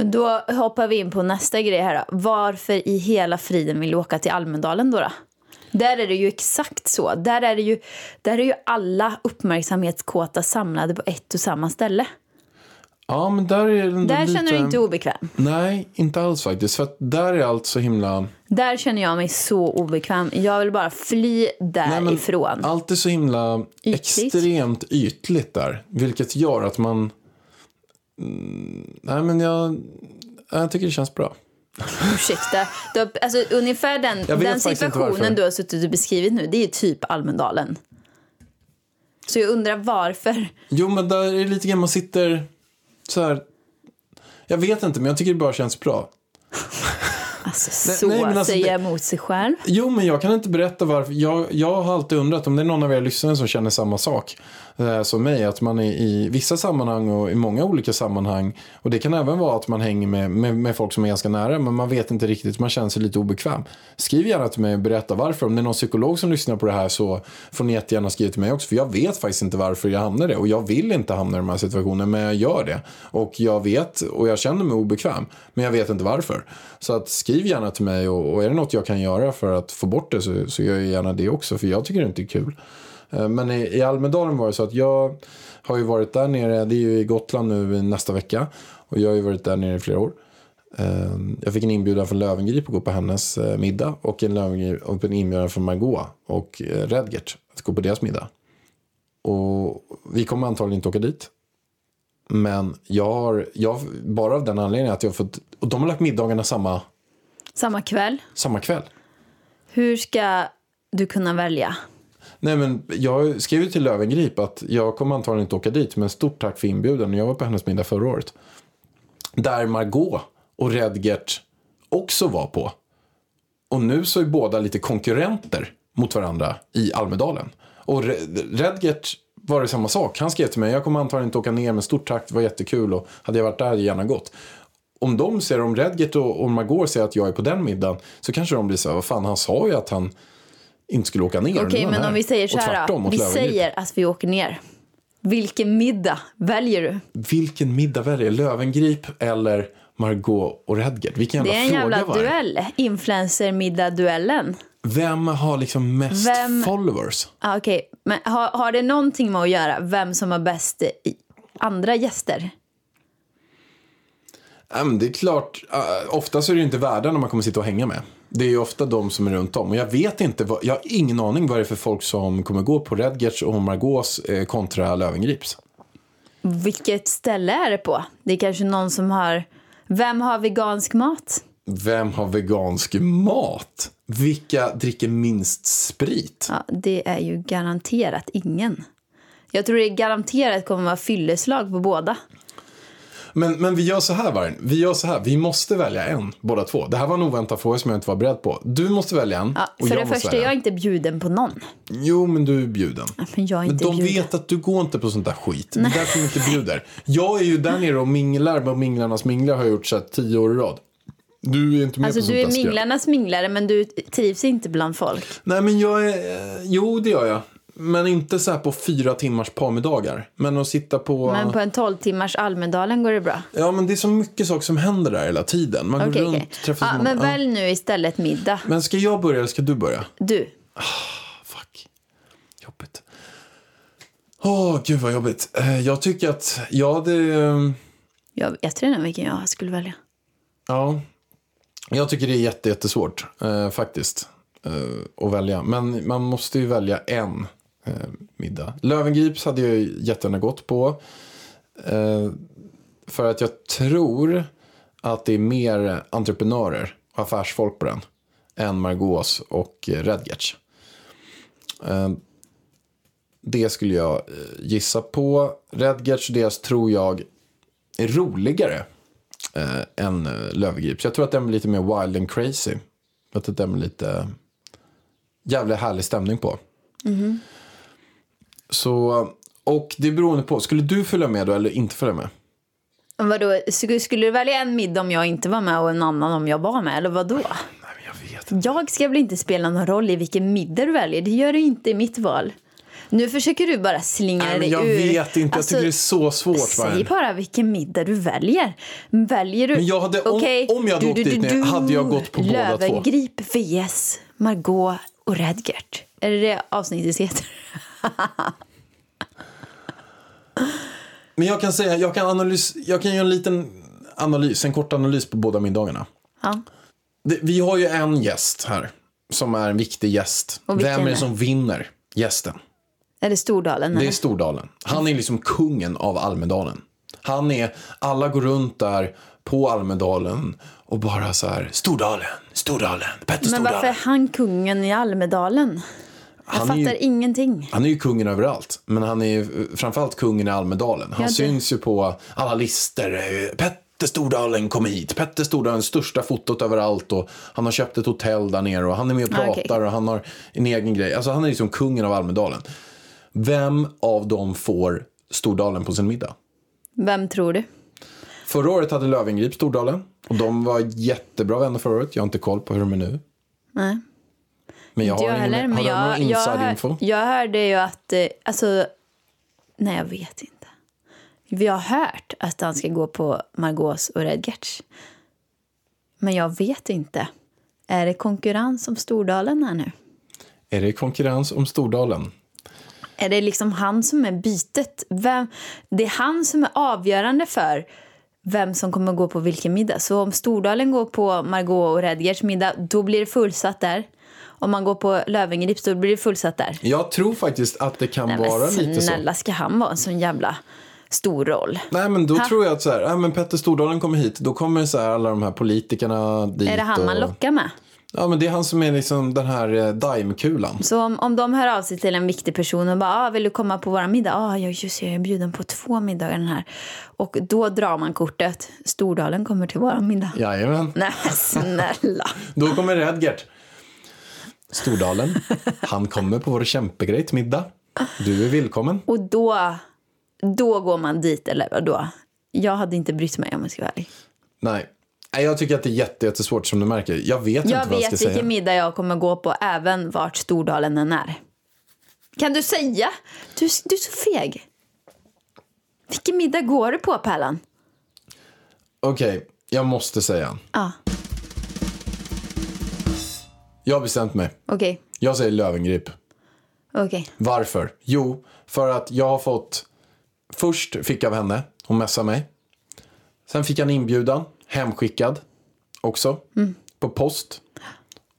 Men då hoppar vi in på nästa grej här då. Varför i hela friden vill du åka till Almedalen då? då? Där är det ju exakt så. Där är, det ju, där är ju alla uppmärksamhetskåta samlade på ett och samma ställe. Ja, men där är den Där lite... känner du inte obekväm. Nej, inte alls faktiskt. För där är allt så himla... Där känner jag mig så obekväm. Jag vill bara fly Nej, därifrån. Allt är så himla Ytligt. extremt ytligt där. Vilket gör att man... Mm, nej, men jag, jag tycker det känns bra. Ursäkta. Du har, alltså, ungefär den, den situationen du har suttit och beskrivit nu, det är typ Almedalen. Så jag undrar varför. Jo, men där är det lite grann man sitter så här... Jag vet inte, men jag tycker det bara känns bra. Alltså, så nej, alltså, säger det- emot sig själv. Jo, men jag kan inte berätta varför. Jag, jag har alltid undrat om det är någon av er lyssnare som känner samma sak Eh, som mig. Att man är i vissa sammanhang och i många olika sammanhang. Och det kan även vara att man hänger med, med, med folk som är ganska nära. Men man vet inte riktigt, man känner sig lite obekväm. Skriv gärna till mig och berätta varför. Om det är någon psykolog som lyssnar på det här så får ni jättegärna skriva till mig också. För jag vet faktiskt inte varför jag hamnar i det. Och jag vill inte hamna i de här situationerna, men jag gör det. Och jag vet, och jag känner mig obekväm. Men jag vet inte varför. Så att skriv gärna till mig och, och är det något jag kan göra för att få bort det så, så gör jag gärna det också. För jag tycker det inte är kul. Eh, Men i, i Almedalen var det så att jag har ju varit där nere, det är ju i Gotland nu nästa vecka. Och jag har ju varit där nere i flera år. Eh, Jag fick en inbjudan från Lövengrip att gå på hennes eh, middag. Och en, och en inbjudan från Margot och Redgert att gå på deras middag. Och vi kommer antagligen inte åka dit. Men jag har, jag, bara av den anledningen att jag har fått, och de har lagt middagarna samma, Samma kväll. samma kväll. Hur ska du kunna välja? Nej, men jag skrev till Lövengrip att jag kommer antagligen inte åka dit, men stort tack för inbjudan. Jag var på hennes middag förra året. Där Margot och Redgert också var på. Och nu så är båda lite konkurrenter mot varandra i Almedalen. Och Redgert var det samma sak. Han skrev till mig, jag kommer antagligen inte åka ner, men stort tack, det var jättekul. Och hade jag varit där hade jag gärna gått. Om de ser, om Redgert och, och Margot ser att jag är på den middagen, så kanske de blir så här, vad fan, han sa ju att han inte skulle åka ner. Okej, han men här. om vi säger så här då. Vi säger att vi åker ner. Vilken middag väljer du? Vilken middag väljer jag? Lövengrip eller Margot och Redgert? Vilken Det jävla är en fråga jävla det? duell. Influencer-middag-duellen. Vem har liksom mest Vem- followers? Ah, Okej, men har, har det någonting med att göra vem som har bäst i andra gäster? Men det är klart, uh, ofta så är det inte värdarna man kommer sitta och hänga med. Det är ju ofta de som är runt om. Och jag vet inte, vad, jag har ingen aning vad det är för folk som kommer gå på Redgerts och Margaux eh, kontra Lövengrips. Vilket ställe är det på? Det är kanske någon som har Vem har vegansk mat? Vem har vegansk mat? Vilka dricker minst sprit? Ja, det är ju garanterat ingen. Jag tror det är garanterat kommer vara fylleslag på båda. Men, men vi gör så här, Vargen. Vi gör så här. Vi måste välja en, båda två. Det här var en oväntad fråga som jag inte var beredd på. Du måste välja en Ja, och för jag det första, jag är inte bjuden på någon. Jo, men du är bjuden. Men jag är Men inte de bjuden. vet att du går inte på sånt där skit. Det är därför de inte bjuder. Jag är ju där nere och minglar med Minglarnas minglar har jag gjort så tio år i rad. Du är inte med Alltså på sånt du är minglarnas minglare men du trivs inte bland folk. Nej, men jag är... eh, Jo, det gör jag. Men inte så här på fyra timmars parmiddagar. Men att sitta på... Men på en 12 timmars Almedalen går det bra. Ja, men det är så mycket saker som händer där hela tiden. Man går Okej, runt, okej. träffar Ja, men välj nu istället middag. Men ska jag börja eller ska du börja? Du. Fuck. Jobbigt. Åh, gud vad jobbigt. Eh, Jag tycker att, ja det... eh, Jag vet redan vilken jag skulle välja. Ja. Jag tycker det är jätte, jättesvårt eh, faktiskt. Eh, att välja. Men man måste ju välja en eh, middag. Lövengrips hade jag jättegärna gått på. Eh, för att jag tror att det är mer entreprenörer och affärsfolk på den. Än Margaux och eh, Redgertz. Redgerts. Eh, det skulle jag eh, gissa på. Redgerts och deras tror jag är roligare eh, än eh, jag tror att den blir lite mer wild and crazy. Jag tror att den blir lite jävla härlig stämning på. Mm-hmm. Så, och det är beroende på, skulle du följa med då eller inte följa med? Vadå, skulle du välja en middag om jag inte var med och en annan om jag var med? Eller vadå? Nej, men jag vet inte. Jag ska väl inte spela någon roll i vilken middag du väljer. Det gör du inte i mitt val. Nu försöker du bara slinga Nej, dig jag ur. vet inte, jag tycker det är så svårt. Säg Vargen. bara vilken middag du väljer. Väljer du... Men jag hade- om- Okej, om jag hade åkt dit ner, hade jag gått på båda två. Löwengrip vs Margot och Redgert. Är det det avsnittet heter? Men jag kan säga, jag kan, analys, jag kan göra en liten analys, en kort analys på båda middagarna. Ja. Det, vi har ju en gäst här som är en viktig gäst. Vem är det som vinner gästen? Är det Stordalen? Det är? Stordalen. Han är liksom kungen av Almedalen. Han är, alla går runt där på Almedalen och bara så här, Stordalen, Stordalen, Petter Men Stordalen. varför är han kungen i Almedalen? Jag Han är fattar ju- ingenting. Han är ju kungen överallt, men han är ju framförallt kungen i Almedalen. Han Ja, syns ju på alla listor. Petter Stordalen kom hit. Petter Stordalen, största fotot överallt. Och han har köpt ett hotell där nere och han är med och Ah, pratar okej. och han har en egen grej. Alltså han är liksom kungen av Almedalen. Vem av dem får Stordalen på sin middag? Vem tror du? Förra året hade Löwengrip Stordalen. Och de var jättebra vänner förra året. Jag har inte koll på hur de är nu. Nej. Men jag har, jag ingen, heller. Men har du någon jag, jag, jag hörde ju att... eh, Alltså, nej, jag vet inte. Vi har hört att han ska gå på Margaux och Redgerts. Men jag vet inte. Är det konkurrens om Stordalen här nu? Är det konkurrens om Stordalen? Är det liksom han som är bytet? Vem, det är han som är avgörande för vem som kommer gå på vilken middag. Så om Stordalen går på Margot och Redgerts middag, då blir det fullsatt där. Om man går på Lövengrips, då blir det fullsatt där. Jag tror faktiskt att det kan Nej, vara lite så. snälla, ska han vara en sån jävla stor roll? Nej men då Ha? tror jag att så här, ja, men Petter Stordalen kommer hit, då kommer så här, alla de här politikerna dit. Är det han och... man lockar med? Ja men det är han som är liksom den här eh, daimkulan. Så om, om de hör av sig till en viktig person och bara ah, “vill du komma på vår middag?” ah, ja, just det, jag är bjuden på två middagar den här. Och då drar man kortet. Stordalen kommer till vår middag. Jajamän. Nej, snälla. Då kommer Redgert. Stordalen, han kommer på vår kämpegrej till middag. Du är välkommen. Och då, då går man dit, eller vadå? Jag hade inte brytt mig om jag ska vara ärlig. Nej. Nej, jag tycker att det är jätte, jättesvårt som du märker. Jag vet Jag inte vad jag ska vet säga. vilken middag jag kommer gå på, även vart Stordalen än är. Kan du säga? Du, du är så feg. Vilken middag går du på, Pärlan? Okej, jag måste säga. Ja, Jag har bestämt mig. okej. Jag säger Lövengrip. Okej. Varför? Jo, för att jag har fått... Först fick jag av henne, hon messade mig. Sen fick jag en inbjudan, hemskickad också, på post.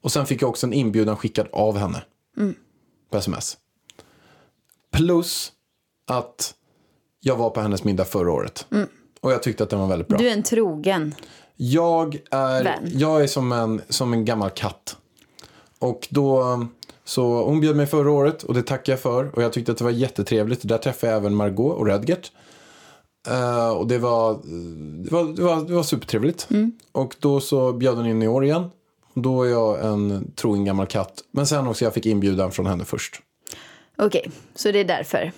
Och sen fick jag också en inbjudan skickad av henne på sms. Plus att jag var på hennes middag förra året. Och jag tyckte att den var väldigt bra. Du är en trogen. Jag är, Vän. jag är som, en, som en gammal katt. Och då, så hon bjöd mig förra året och det tackar jag för. Och jag tyckte att det var jättetrevligt. Där träffade jag även Margot och Redgert. Eh, och det var, det var, det var, det var supertrevligt. Och då så bjöd hon in i år igen. Då är jag en trogen gammal katt. Men sen också jag fick inbjudan från henne först. Okej, så det är därför.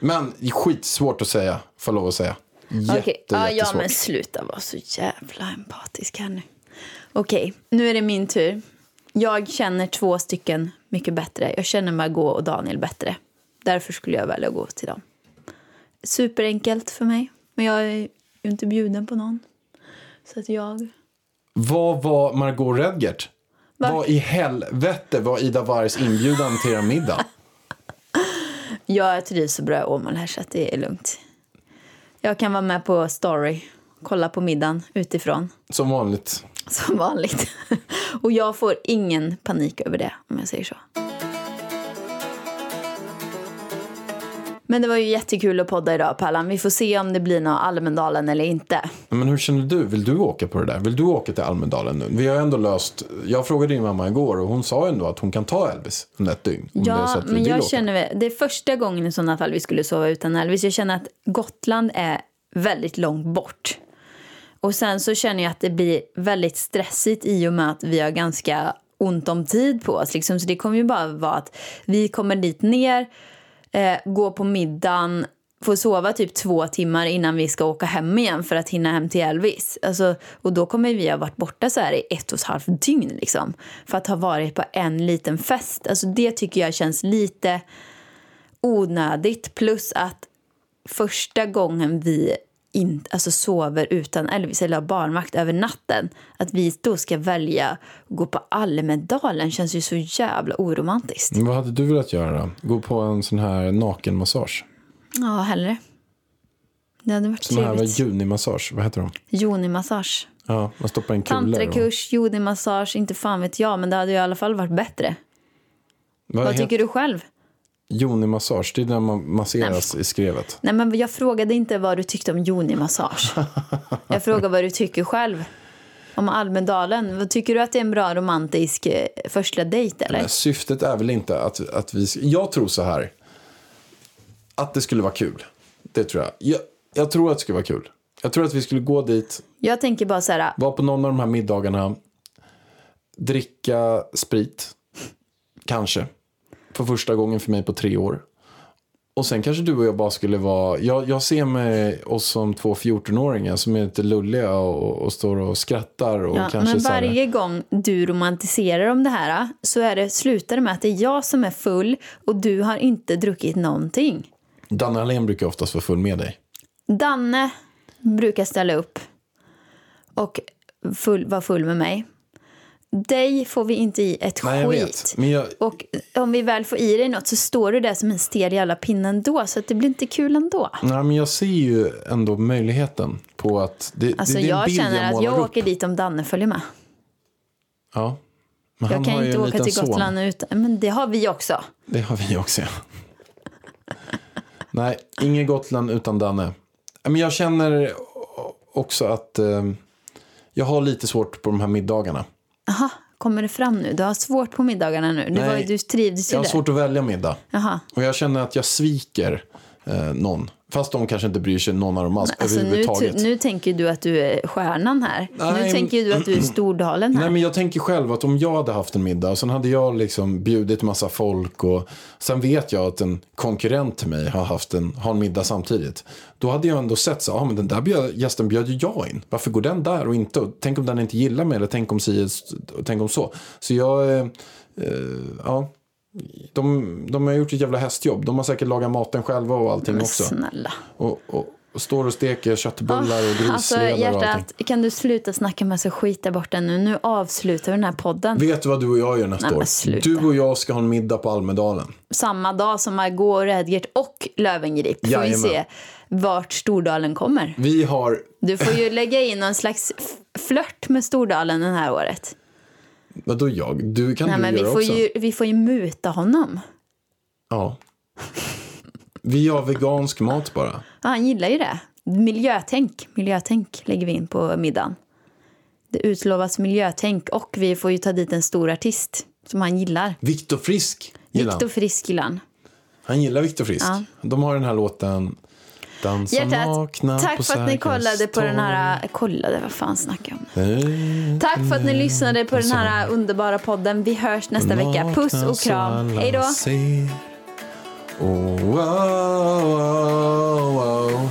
Men skitsvårt att säga, får lov att säga. Jätte, Okej, ja, ja men sluta vara så jävla empatisk här nu. Okej, nu är det min tur. Jag känner två stycken mycket bättre. Jag känner Margot och Daniel bättre. Därför skulle jag välja att gå till dem. Superenkelt för mig. Men jag är ju inte bjuden på någon. Så att jag... Vad var Margot Redgert? Va? Vad i helvete var Ida Wargs inbjudan till er middag? Jag trivs så bra i Åmål här så att det är lugnt. Jag kan vara med på story. Kolla på middagen utifrån. Som vanligt. Som vanligt. Och jag får ingen panik över det, om jag säger så. Men det var ju jättekul att podda idag, Pallan. Vi får se om det blir någon Almedalen eller inte. Men hur känner du? Vill du åka på det där? Vill du åka till Almedalen nu? Vi har ändå löst... Jag frågade din mamma igår och hon sa ändå att hon kan ta Elvis under ett dygn. om Ja, men jag åka. känner det är första gången i sådana fall vi skulle sova utan Elvis. Jag känner att Gotland är väldigt långt bort. Och sen så känner jag att det blir väldigt stressigt i och med att vi har ganska ont om tid på oss. Liksom. Så det kommer ju bara vara att vi kommer dit ner, eh, går på middagen, får sova typ två timmar innan vi ska åka hem igen för att hinna hem till Elvis. Alltså, och då kommer vi ha varit borta så här i ett och ett halvt dygn liksom. För att ha varit på en liten fest. Alltså det tycker jag känns lite onödigt. Plus att första gången vi in, alltså sover utan Elvis eller har barnvakt över natten. Att vi då ska välja att gå på Almedalen känns ju så jävla oromantiskt. Men vad hade du velat göra då? Gå på en sån här nakenmassage? Ja, hellre. Det hade varit Sån här trevligt. junimassage, vad heter de? Jonimassage. Ja, man stoppar en kula. Tantrakurs, jonimassage, inte fan vet jag, men det hade ju i alla fall varit bättre. Vad, Vad tycker du själv? Jonimassage, det är när man masseras i skrevet. Nej, men jag frågade inte vad du tyckte om jonimassage. Jag frågade vad du tycker själv. Om Almedalen. Vad Tycker du att det är en bra romantisk eh, första dejt eller? Men syftet är väl inte att, att vi... Jag tror så här. Att det skulle vara kul. Det tror jag. jag. Jag tror att det skulle vara kul. Jag tror att vi skulle gå dit, Jag tänker bara så här. vara på någon av de här middagarna, dricka sprit, kanske, för första gången för mig på tre år. Och sen kanske du och jag bara skulle vara, jag, jag ser mig oss som två 14-åringar som är lite lulliga och, och står och skrattar och Ja, kanske men så här, varje gång du romantiserar om det här så är det, slutar det med att det är jag som är full och du har inte druckit någonting. Danne Hallén brukar oftast vara full med dig. Danne brukar ställa upp och full, vara full med mig. Dig får vi inte i ett Nej, jag skit. vet. Jag, Och om vi väl får i dig något så står du där som en stel jävla pinne ändå. Så att det blir inte kul ändå. nej, men jag ser ju ändå möjligheten på att det, Alltså det, det jag känner att målar jag upp. åker dit om Danne följer med. Ja. Men Jag han kan inte åka till son. Gotland utan... Men det har vi också. Det har vi också, ja. Nej, ingen Gotland utan Danne. Men jag känner också att eh, jag har lite svårt på de här middagarna. Aha, kommer det fram nu? Du har svårt på middagarna nu. Du, var, du trivdes ju Jag har där. svårt att välja middag. Jaha. Och jag känner att jag sviker eh, någon. Fast de kanske inte bryr sig någon av dem alls Alltså, nu, nu tänker du att du är stjärnan här. Nej, nu tänker du att du är Stordalen här. Nej, men jag tänker själv att om jag hade haft en middag och sen hade jag liksom bjudit massa folk och sen vet jag att en konkurrent till mig har haft en, har en middag samtidigt. Då hade jag ändå sett så, ah, men den där bjöd, gästen bjöd ju jag in. Varför går den där och inte? Och tänk om den inte gillar mig eller tänk om si och tänk om så. Så jag, eh, eh, ja. De, de har gjort ett jävla hästjobb. De har säkert lagat maten själva och allting Men också. snälla. Och, och, och står och steker köttbullar och Alltså grislever och allting. hjärtat, kan du sluta snacka med så skit där borta nu? Nu avslutar vi den här podden. Vet du vad du och jag gör nästa Nej, år? Du och jag ska ha en middag på Almedalen. Samma dag som Margot Redgert och Lövengrip får vi se vart Stordalen kommer. Vi har, Du får ju lägga in någon slags flört med Stordalen det här året. Vadå jag? Du kan Nej, du men vi göra får, också. ju, vi får ju muta honom. Ja. Vi har vegansk mat bara. Ja, han gillar ju det. Miljötänk, miljötänk lägger vi in på middagen. Det utlovas miljötänk och vi får ju ta dit en stor artist som han gillar. Viktor Frisk gillar Viktor. Frisk gillar han. Han gillar Viktor Frisk. Ja. De har den här låten Dansa Hjärtat, nakna tack på för att ni kollade på den här... Kollade, vad fan snackar jag om? Tack för att ni lyssnade på den här underbara podden. Vi hörs nästa vecka. Puss och kram. Hej då! Oh, wow, wow,